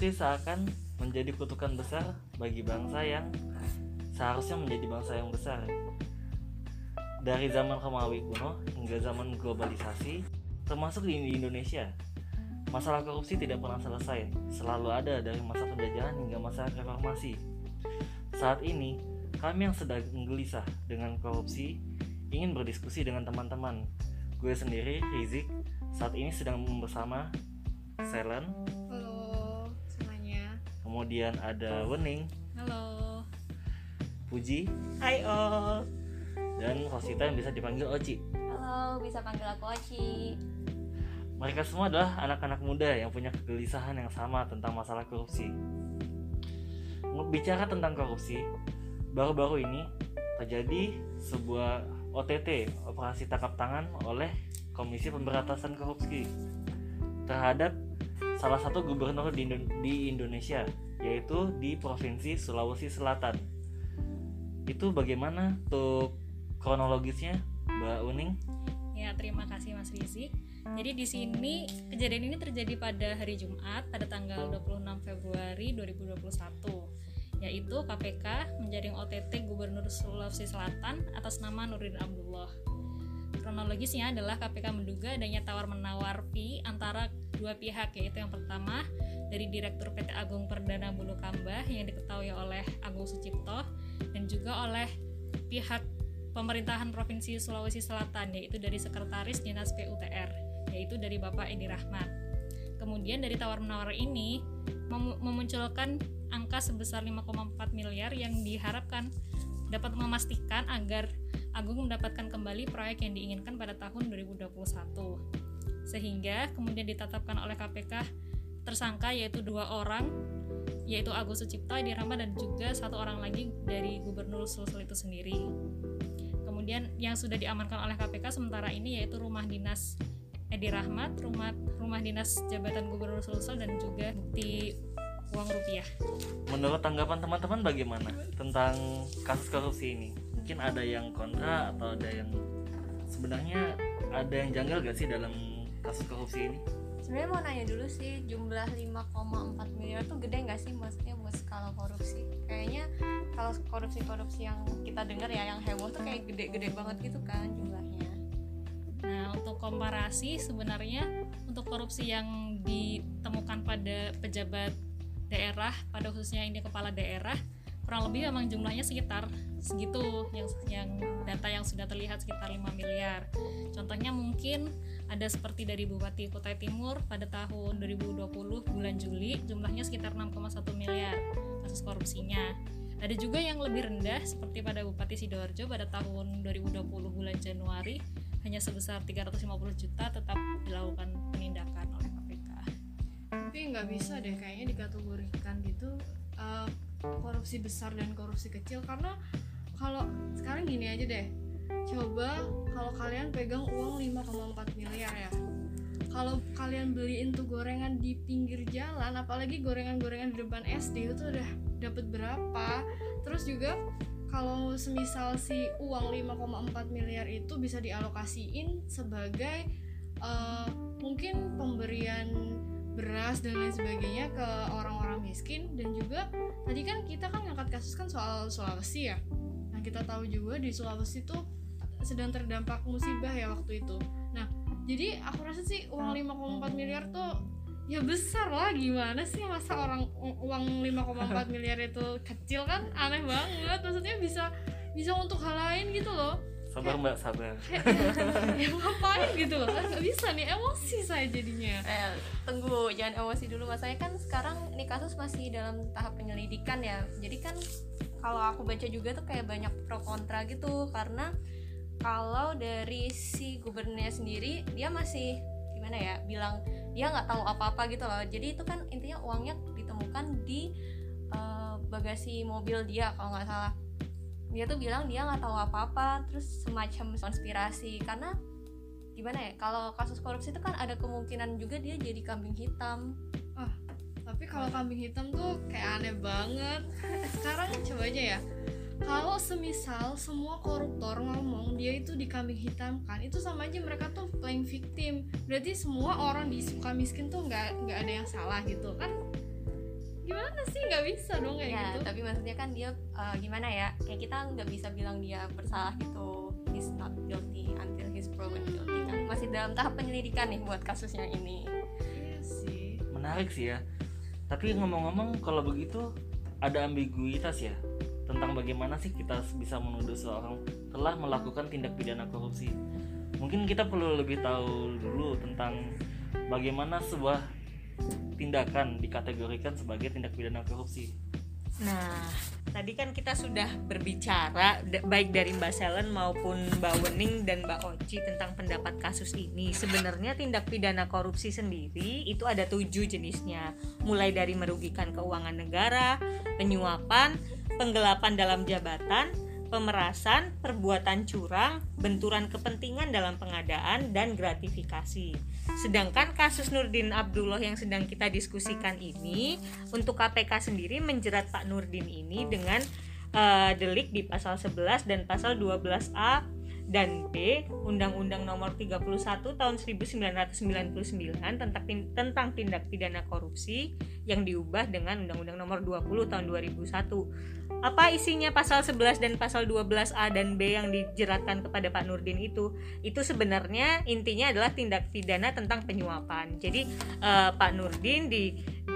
Korupsi seakan menjadi kutukan besar bagi bangsa yang seharusnya menjadi bangsa yang besar. Dari zaman Romawi kuno hingga zaman globalisasi, termasuk di Indonesia, masalah korupsi tidak pernah selesai, selalu ada dari masa penjajahan hingga masa reformasi. Saat ini, kami yang sedang gelisah dengan korupsi ingin berdiskusi dengan teman-teman. Gue sendiri, Rizik, saat ini sedang bersama Selen. Kemudian ada Wening, Halo. Puji, Hai all, dan Rosita yang bisa dipanggil Oci. Halo, bisa panggil aku Oci. Mereka semua adalah anak-anak muda yang punya kegelisahan yang sama tentang masalah korupsi. Bicara tentang korupsi, baru-baru ini terjadi sebuah OTT (Operasi Tangkap Tangan) oleh Komisi Pemberantasan Korupsi terhadap salah satu gubernur di, di Indonesia, yaitu di Provinsi Sulawesi Selatan. Itu bagaimana untuk kronologisnya, Mbak Uning? Ya, terima kasih Mas Rizik. Jadi di sini kejadian ini terjadi pada hari Jumat pada tanggal 26 Februari 2021 yaitu KPK menjaring OTT Gubernur Sulawesi Selatan atas nama Nurdin Abdullah. Kronologisnya adalah KPK menduga adanya tawar-menawar fee antara dua pihak yaitu yang pertama dari Direktur PT Agung Perdana Bulu Kambah yang diketahui oleh Agung Sucipto dan juga oleh pihak pemerintahan Provinsi Sulawesi Selatan yaitu dari Sekretaris Dinas PUTR yaitu dari Bapak Edi Rahmat. Kemudian dari tawar-menawar ini mem- memunculkan angka sebesar 5,4 miliar yang diharapkan dapat memastikan agar Agung mendapatkan kembali proyek yang diinginkan pada tahun 2021. Sehingga kemudian ditetapkan oleh KPK tersangka yaitu dua orang yaitu Agus Sucipto, Edi Rahmat dan juga satu orang lagi dari Gubernur Sulsel itu sendiri. Kemudian yang sudah diamankan oleh KPK sementara ini yaitu rumah dinas Edi Rahmat, rumah rumah dinas jabatan Gubernur Sulsel dan juga bukti uang rupiah. Menurut tanggapan teman-teman bagaimana tentang kasus korupsi ini? Mungkin ada yang kontra atau ada yang sebenarnya ada yang janggal gak sih dalam kasus korupsi ini? Sebenarnya mau nanya dulu sih, jumlah 5,4 miliar tuh gede nggak sih maksudnya buat skala korupsi? Kayaknya kalau korupsi-korupsi yang kita dengar ya yang heboh tuh kayak gede-gede banget gitu kan jumlahnya. Nah, untuk komparasi sebenarnya untuk korupsi yang ditemukan pada pejabat daerah, pada khususnya ini kepala daerah, kurang lebih memang jumlahnya sekitar segitu yang yang data yang sudah terlihat sekitar 5 miliar. Contohnya mungkin ada seperti dari Bupati Kutai Timur pada tahun 2020 bulan Juli jumlahnya sekitar 6,1 miliar kasus korupsinya. Ada juga yang lebih rendah seperti pada Bupati Sidoarjo pada tahun 2020 bulan Januari hanya sebesar 350 juta tetap dilakukan penindakan oleh KPK. tapi nggak bisa deh kayaknya dikategorikan gitu uh, korupsi besar dan korupsi kecil karena kalau sekarang gini aja deh. Coba kalau kalian pegang uang 5,4 miliar ya. Kalau kalian beliin tuh gorengan di pinggir jalan apalagi gorengan-gorengan di depan SD itu udah dapat berapa? Terus juga kalau semisal si uang 5,4 miliar itu bisa dialokasiin sebagai uh, mungkin pemberian beras dan lain sebagainya ke orang-orang miskin dan juga tadi kan kita kan ngangkat kasus kan soal Sulawesi ya. Nah kita tahu juga di Sulawesi tuh sedang terdampak musibah ya waktu itu. Nah jadi aku rasa sih uang 5,4 miliar tuh ya besar lah gimana sih masa orang uang 5,4 miliar itu kecil kan? Aneh banget maksudnya bisa bisa untuk hal lain gitu loh Sabar mbak, sabar. ya ngapain gitu loh kan nggak bisa nih emosi saya jadinya Eh, tunggu, jangan emosi dulu mas. Saya kan sekarang ini kasus masih dalam tahap penyelidikan ya. Jadi kan kalau aku baca juga tuh kayak banyak pro kontra gitu karena kalau dari si gubernurnya sendiri dia masih gimana ya bilang dia nggak tahu apa-apa gitu loh. Jadi itu kan intinya uangnya ditemukan di eh, bagasi mobil dia kalau nggak salah. Dia tuh bilang dia nggak tahu apa-apa, terus semacam konspirasi. Karena gimana ya kalau kasus korupsi itu kan ada kemungkinan juga dia jadi kambing hitam. Tapi kalau kambing hitam tuh kayak aneh banget. Sekarang coba aja ya. Kalau semisal semua koruptor ngomong dia itu dikambing hitamkan itu sama aja mereka tuh playing victim. Berarti semua orang di suka miskin tuh nggak nggak ada yang salah gitu kan gimana sih? Nggak bisa dong kayak ya gitu. tapi maksudnya kan dia uh, gimana ya kayak kita nggak bisa bilang dia bersalah gitu. He's not guilty until he's proven guilty kan. Masih dalam tahap penyelidikan nih buat kasusnya ini. Iya sih. Menarik sih ya. Tapi ngomong-ngomong kalau begitu ada ambiguitas ya tentang bagaimana sih kita bisa menuduh seorang telah melakukan tindak pidana korupsi? Mungkin kita perlu lebih tahu dulu tentang bagaimana sebuah tindakan dikategorikan sebagai tindak pidana korupsi Nah, tadi kan kita sudah berbicara baik dari Mbak Selen maupun Mbak Wening dan Mbak Oci tentang pendapat kasus ini. Sebenarnya tindak pidana korupsi sendiri itu ada tujuh jenisnya, mulai dari merugikan keuangan negara, penyuapan, penggelapan dalam jabatan, pemerasan, perbuatan curang, benturan kepentingan dalam pengadaan, dan gratifikasi. Sedangkan kasus Nurdin Abdullah yang sedang kita diskusikan ini untuk KPK sendiri menjerat Pak Nurdin ini dengan eh, delik di pasal 11 dan pasal 12A dan B Undang-Undang Nomor 31 Tahun 1999 tentang tentang tindak pidana korupsi yang diubah dengan Undang-Undang Nomor 20 Tahun 2001. Apa isinya pasal 11 dan pasal 12A dan B yang dijeratkan kepada Pak Nurdin itu? Itu sebenarnya intinya adalah tindak pidana tentang penyuapan. Jadi eh, Pak Nurdin di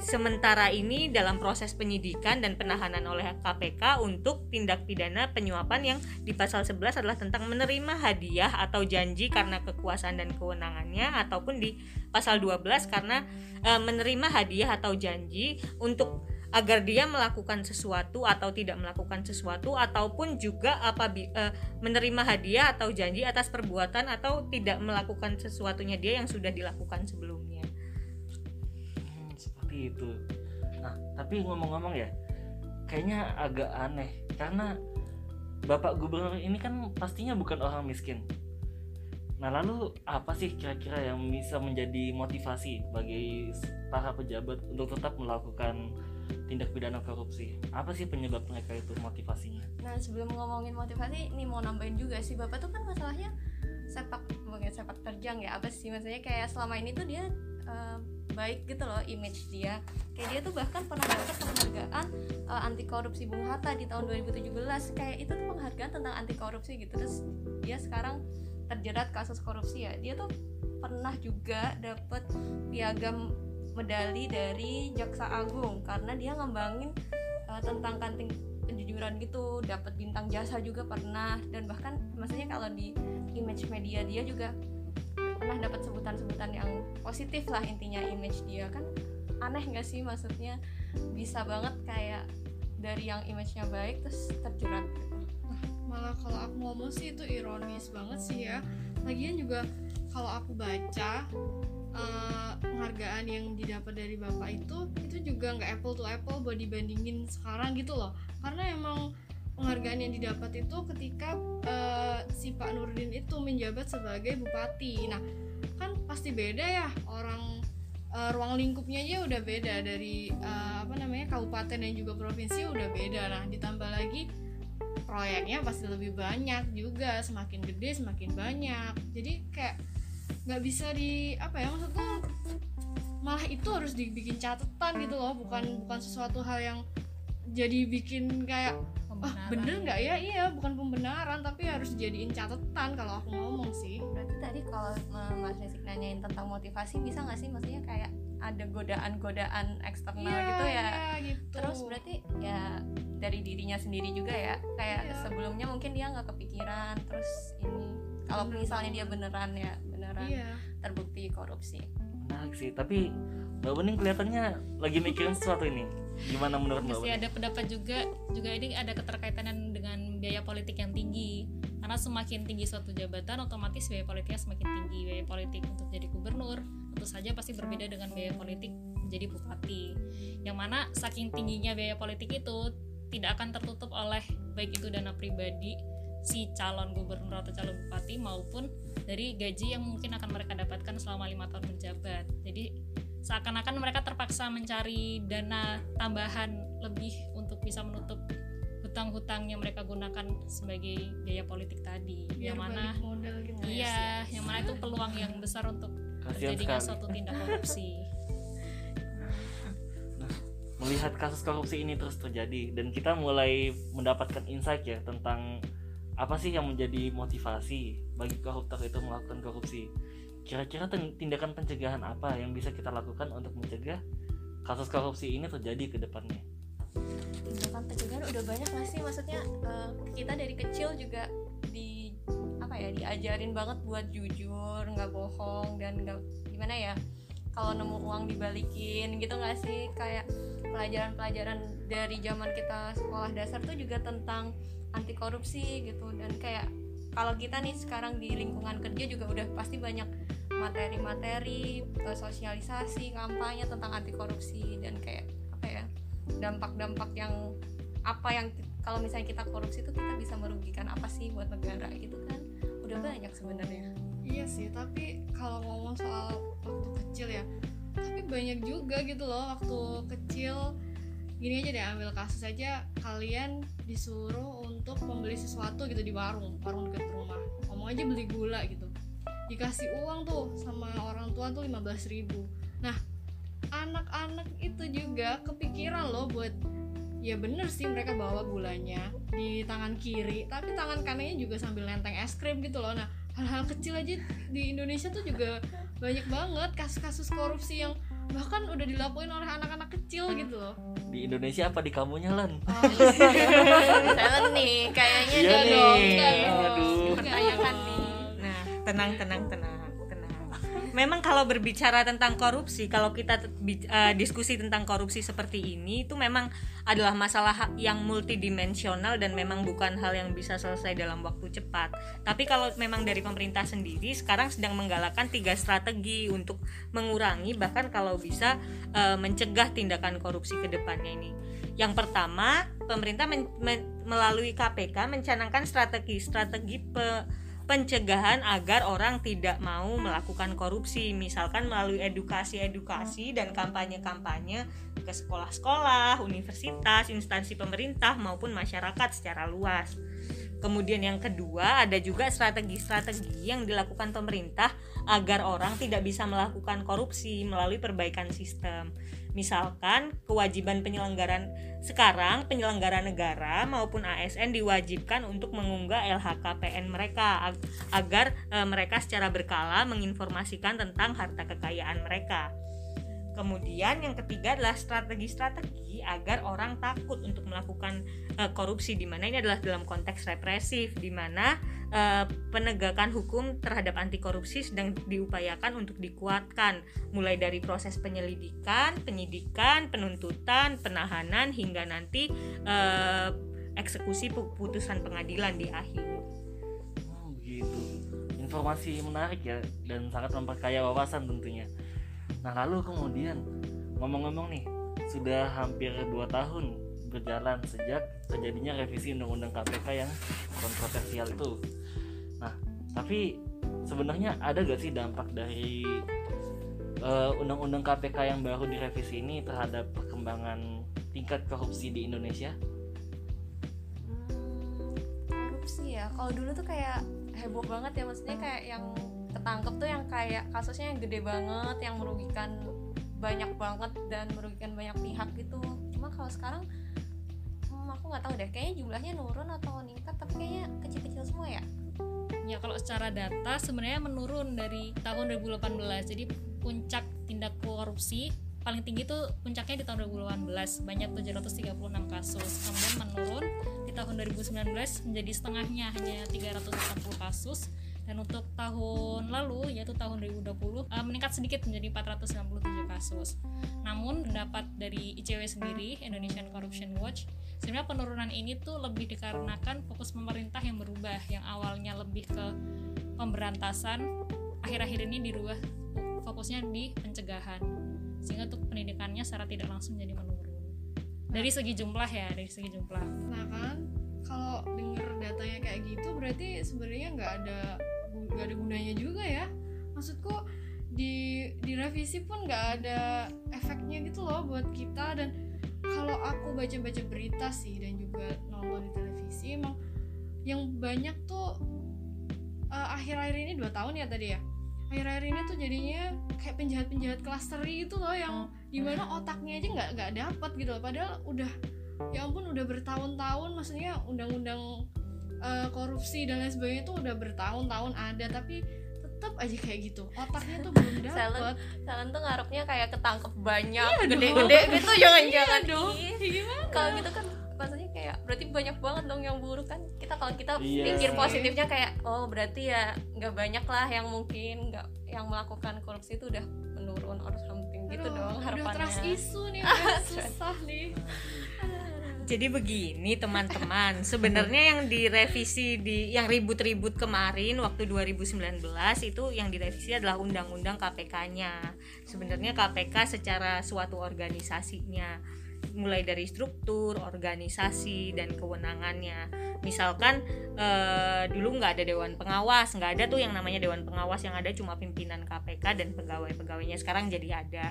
sementara ini dalam proses penyidikan dan penahanan oleh KPK untuk tindak pidana penyuapan yang di pasal 11 adalah tentang menerima hadiah atau janji karena kekuasaan dan kewenangannya ataupun di pasal 12 karena eh, menerima hadiah atau janji untuk agar dia melakukan sesuatu atau tidak melakukan sesuatu ataupun juga apa menerima hadiah atau janji atas perbuatan atau tidak melakukan sesuatunya dia yang sudah dilakukan sebelumnya. Hmm, seperti itu. Nah, tapi ngomong-ngomong ya, kayaknya agak aneh karena Bapak Gubernur ini kan pastinya bukan orang miskin. Nah, lalu apa sih kira-kira yang bisa menjadi motivasi bagi para pejabat untuk tetap melakukan tindak pidana korupsi? Apa sih penyebab mereka itu motivasinya? nah sebelum ngomongin motivasi ini mau nambahin juga sih bapak tuh kan masalahnya sepak bukan sepak terjang ya apa sih maksudnya kayak selama ini tuh dia baik gitu loh image dia. Kayak dia tuh bahkan pernah dapat penghargaan eh, anti korupsi Bung Hatta di tahun 2017 kayak itu tuh penghargaan tentang anti korupsi gitu. Terus dia sekarang terjerat kasus korupsi ya. Dia tuh pernah juga dapat piagam medali dari Jaksa Agung karena dia ngembangin eh, tentang kanting penjujuran gitu. Dapat bintang jasa juga pernah. Dan bahkan maksudnya kalau di image media dia juga pernah dapat sebutan-sebutan yang positif lah intinya image dia. Kan aneh nggak sih maksudnya? Bisa banget kayak dari yang image-nya baik terus terjerat. Malah kalau aku ngomong sih itu ironis banget sih ya. Lagian juga kalau aku baca eh, penghargaan yang didapat dari bapak itu itu juga nggak apple to apple buat dibandingin sekarang gitu loh. Karena emang penghargaan yang didapat itu ketika eh, si Pak Nurdin itu menjabat sebagai bupati. Nah kan pasti beda ya orang eh, ruang lingkupnya aja udah beda dari eh, apa namanya kabupaten dan juga provinsi udah beda. Nah ditambah lagi proyeknya pasti lebih banyak juga semakin gede semakin banyak. Jadi kayak nggak bisa di apa ya maksudku malah itu harus dibikin catatan gitu loh bukan bukan sesuatu hal yang jadi bikin kayak ah Pembenaran. bener nggak ya iya bukan pembenaran tapi harus dijadiin catatan kalau aku ngomong sih berarti tadi kalau Mas Rizky nanyain tentang motivasi bisa nggak sih maksudnya kayak ada godaan-godaan eksternal Iya, gitu ya iya, gitu. terus berarti ya dari dirinya sendiri juga ya kayak Iya. sebelumnya mungkin dia nggak kepikiran terus ini kalau misalnya dia beneran ya beneran iya terbukti korupsi Menarik sih, tapi Mbak Bening kelihatannya lagi mikirin sesuatu ini. Gimana menurut Mbak Masih Bening? ada pendapat juga juga ini ada keterkaitan dengan biaya politik yang tinggi. Karena semakin tinggi suatu jabatan otomatis biaya politiknya semakin tinggi. Biaya politik untuk jadi gubernur tentu saja pasti berbeda dengan biaya politik menjadi bupati. Yang mana saking tingginya biaya politik itu tidak akan tertutup oleh baik itu dana pribadi si calon gubernur atau calon bupati maupun dari gaji yang mungkin akan mereka dapatkan selama lima tahun menjabat. Jadi seakan-akan mereka terpaksa mencari dana tambahan lebih untuk bisa menutup hutang-hutang yang mereka gunakan sebagai biaya politik tadi biar yang mana modal gitu ya. iya yang mana itu peluang yang besar untuk Kasihan terjadinya sekali. suatu tindak korupsi melihat kasus korupsi ini terus terjadi dan kita mulai mendapatkan insight ya tentang apa sih yang menjadi motivasi bagi koruptor itu melakukan korupsi kira-kira tin- tindakan pencegahan apa yang bisa kita lakukan untuk mencegah kasus korupsi ini terjadi ke depannya? Tindakan pencegahan udah banyak nggak sih maksudnya eh, kita dari kecil juga di apa ya diajarin banget buat jujur nggak bohong dan nggak gimana ya kalau nemu uang dibalikin gitu nggak sih? Kayak pelajaran-pelajaran dari zaman kita sekolah dasar tuh juga tentang anti korupsi gitu dan kayak kalau kita nih sekarang di lingkungan kerja juga udah pasti banyak materi-materi eh, sosialisasi kampanye tentang anti korupsi dan kayak apa ya dampak-dampak yang apa yang kalau misalnya kita korupsi itu kita bisa merugikan apa sih buat negara gitu kan udah banyak sebenarnya Iya sih, tapi kalau ngomong soal waktu kecil ya, tapi banyak juga gitu loh waktu kecil. Gini aja deh, ambil kasus aja kalian disuruh untuk membeli sesuatu gitu di warung, warung dekat rumah. Ngomong aja beli gula gitu. Dikasih uang tuh sama orang tua tuh 15.000 ribu. Nah, anak-anak itu juga kepikiran loh buat ya bener sih mereka bawa gulanya di tangan kiri tapi tangan kanannya juga sambil nenteng es krim gitu loh nah hal-hal kecil aja di Indonesia tuh juga banyak banget kasus-kasus korupsi yang bahkan udah dilakuin oleh anak-anak kecil gitu loh di Indonesia apa di kamunya lan Talent nih kayaknya Iya dia nih. dong enggak dong. Aduh. Nih tenang, tenang, tenang, tenang. Memang kalau berbicara tentang korupsi, kalau kita eh, diskusi tentang korupsi seperti ini, itu memang adalah masalah yang multidimensional dan memang bukan hal yang bisa selesai dalam waktu cepat. Tapi kalau memang dari pemerintah sendiri sekarang sedang menggalakkan tiga strategi untuk mengurangi bahkan kalau bisa eh, mencegah tindakan korupsi ke depannya ini. Yang pertama, pemerintah men- men- melalui KPK mencanangkan strategi-strategi pe- pencegahan agar orang tidak mau melakukan korupsi misalkan melalui edukasi-edukasi dan kampanye-kampanye ke sekolah-sekolah, universitas, instansi pemerintah maupun masyarakat secara luas. Kemudian yang kedua ada juga strategi-strategi yang dilakukan pemerintah agar orang tidak bisa melakukan korupsi melalui perbaikan sistem. Misalkan kewajiban penyelenggaran sekarang penyelenggara negara maupun ASN diwajibkan untuk mengunggah LHKPN mereka ag- agar eh, mereka secara berkala menginformasikan tentang harta kekayaan mereka. Kemudian yang ketiga adalah strategi-strategi agar orang takut untuk melakukan eh, korupsi di mana ini adalah dalam konteks represif di mana eh, penegakan hukum terhadap anti korupsi sedang diupayakan untuk dikuatkan mulai dari proses penyelidikan, penyidikan, penuntutan, penahanan hingga nanti eh, eksekusi pu- putusan pengadilan di akhir. Oh, begitu. Informasi menarik ya dan sangat memperkaya wawasan tentunya. Nah lalu kemudian ngomong-ngomong nih sudah hampir 2 tahun berjalan sejak terjadinya revisi undang-undang KPK yang kontroversial itu. Nah tapi sebenarnya ada gak sih dampak dari eh, undang-undang KPK yang baru direvisi ini terhadap perkembangan tingkat korupsi di Indonesia? Hmm, korupsi ya kalau dulu tuh kayak heboh banget ya maksudnya kayak yang ketangkep tuh yang kayak kasusnya yang gede banget yang merugikan banyak banget dan merugikan banyak pihak gitu cuma kalau sekarang hmm, aku nggak tahu deh kayaknya jumlahnya nurun atau meningkat tapi kayaknya kecil-kecil semua ya Ya kalau secara data sebenarnya menurun dari tahun 2018. Jadi puncak tindak korupsi paling tinggi itu puncaknya di tahun 2018 banyak 736 kasus. Kemudian menurun di tahun 2019 menjadi setengahnya hanya 380 kasus dan untuk tahun lalu yaitu tahun 2020 eh, meningkat sedikit menjadi 497 kasus. Namun pendapat dari ICW sendiri Indonesian Corruption Watch sebenarnya penurunan ini tuh lebih dikarenakan fokus pemerintah yang berubah yang awalnya lebih ke pemberantasan akhir-akhir ini dirubah fokusnya di pencegahan. Sehingga untuk pendidikannya secara tidak langsung jadi menurun. Dari segi jumlah ya dari segi jumlah. Nah kan kalau denger datanya kayak gitu berarti sebenarnya nggak ada nggak ada gunanya juga ya. Maksudku di di revisi pun nggak ada efeknya gitu loh buat kita. Dan kalau aku baca-baca berita sih dan juga nonton di televisi emang yang banyak tuh eh, akhir-akhir ini dua tahun ya tadi ya akhir-akhir ini tuh jadinya kayak penjahat-penjahat klasteri itu loh yang di mana otaknya aja nggak nggak dapat gitu loh. Padahal udah ya ampun udah bertahun-tahun maksudnya undang-undang eh, korupsi dan lain sebagainya itu udah bertahun-tahun ada tapi tetap aja kayak gitu. Otaknya tuh belum Silent. dapat Kalian tuh ngarepnya kayak ketangkep banyak Iya gede-gede gitu jangan-jangan. Iya dong. Ih, Ya gimana? Kalau gitu kan maksudnya kayak berarti banyak banget dong yang buruk kan. Kita kalau kita Iya. pikir positifnya kayak oh berarti ya nggak banyak lah yang mungkin nggak yang melakukan korupsi itu udah menurun or something gitu Aduh, dong udah harapannya. trust isu nih udah susah nih Jadi begini teman-teman, sebenarnya yang direvisi di yang ribut-ribut kemarin waktu 2019 itu yang direvisi adalah undang-undang KPK-nya. Sebenarnya KPK secara suatu organisasinya mulai dari struktur, organisasi dan kewenangannya. Misalkan eh, dulu nggak ada dewan pengawas, nggak ada tuh yang namanya dewan pengawas yang ada cuma pimpinan KPK dan pegawai-pegawainya. Sekarang jadi ada.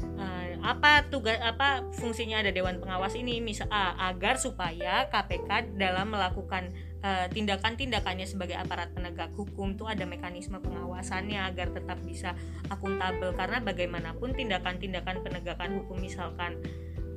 Eh, apa tugas apa fungsinya ada dewan pengawas ini? Misal ah, agar supaya KPK dalam melakukan eh, tindakan-tindakannya sebagai aparat penegak hukum tuh ada mekanisme pengawasannya agar tetap bisa akuntabel. Karena bagaimanapun tindakan-tindakan penegakan hukum misalkan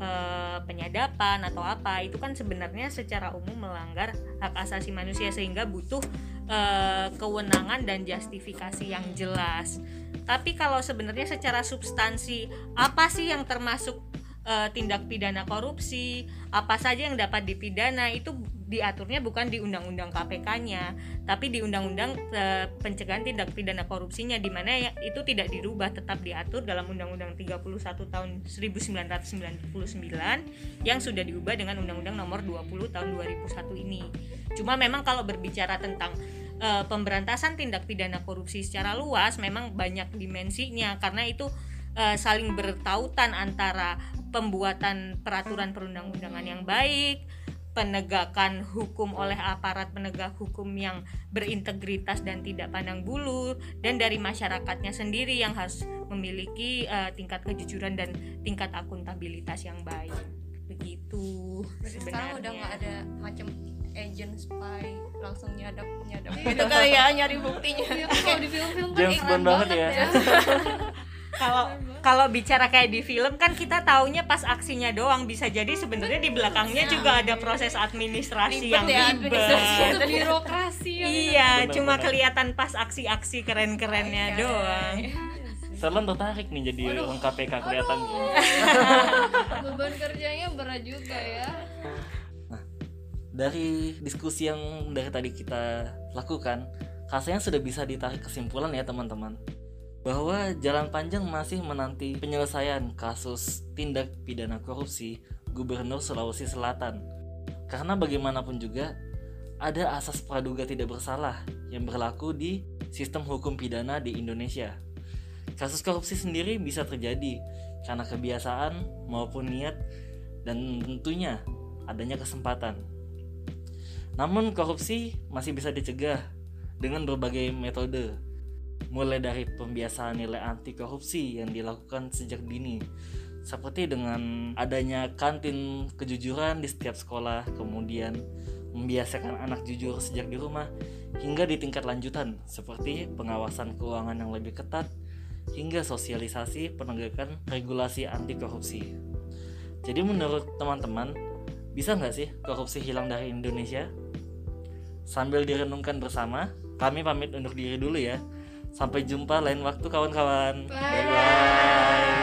eh, penyadapan atau apa itu kan sebenarnya secara umum melanggar hak asasi manusia sehingga butuh eh, kewenangan dan justifikasi yang jelas. Tapi kalau sebenarnya secara substansi apa sih yang termasuk eh, tindak pidana korupsi? Apa saja yang dapat dipidana? Itu diaturnya bukan di undang-undang KPK-nya tapi di undang-undang eh, pencegahan tindak pidana korupsinya di mana ya, itu tidak dirubah tetap diatur dalam undang-undang 31 tahun 1999 yang sudah diubah dengan undang-undang nomor 20 tahun 2001 ini. Cuma memang kalau berbicara tentang eh, pemberantasan tindak pidana korupsi secara luas memang banyak dimensinya karena itu eh, saling bertautan antara pembuatan peraturan perundang-undangan yang baik, penegakan hukum oleh aparat penegak hukum yang berintegritas dan tidak pandang bulu, dan dari masyarakatnya sendiri yang harus memiliki eh, tingkat kejujuran dan tingkat akuntabilitas yang baik. Begitu Berarti sekarang udah nggak sebenarnya. ada macam agent spy langsung nyadap nyadap gitu kali ya nyari buktinya Iya, kalau di film-film kan James Bond banget ya. kalau kalau bicara kayak di film kan kita taunya pas aksinya doang. Bisa jadi sebenarnya di belakangnya juga ada proses administrasi Ribet yang ya, ribet. administrasi. itu birokrasi yang iya Benar, cuma benar. kelihatan pas aksi-aksi keren-kerennya Iya, doang. Salon tertarik nih jadi Waduh. orang KPK kelihatan. Beban kerjanya berat juga ya. Dari diskusi yang dari tadi kita lakukan rasanya sudah bisa ditarik kesimpulan ya teman-teman bahwa jalan panjang masih menanti penyelesaian kasus tindak pidana korupsi Gubernur Sulawesi Selatan karena bagaimanapun juga ada asas praduga tidak bersalah yang berlaku di sistem hukum pidana di Indonesia. Kasus korupsi sendiri bisa terjadi karena kebiasaan maupun niat dan tentunya adanya kesempatan. Namun korupsi masih bisa dicegah dengan berbagai metode. Mulai dari pembiasaan nilai anti korupsi yang dilakukan sejak dini, seperti dengan adanya kantin kejujuran di setiap sekolah, kemudian membiasakan anak jujur sejak di rumah, hingga di tingkat lanjutan seperti pengawasan keuangan yang lebih ketat, hingga sosialisasi penegakan regulasi anti korupsi. Jadi menurut teman-teman, bisa nggak sih korupsi hilang dari Indonesia? Sambil direnungkan bersama, kami pamit undur diri dulu ya. Sampai jumpa lain waktu kawan-kawan. Bye bye. bye.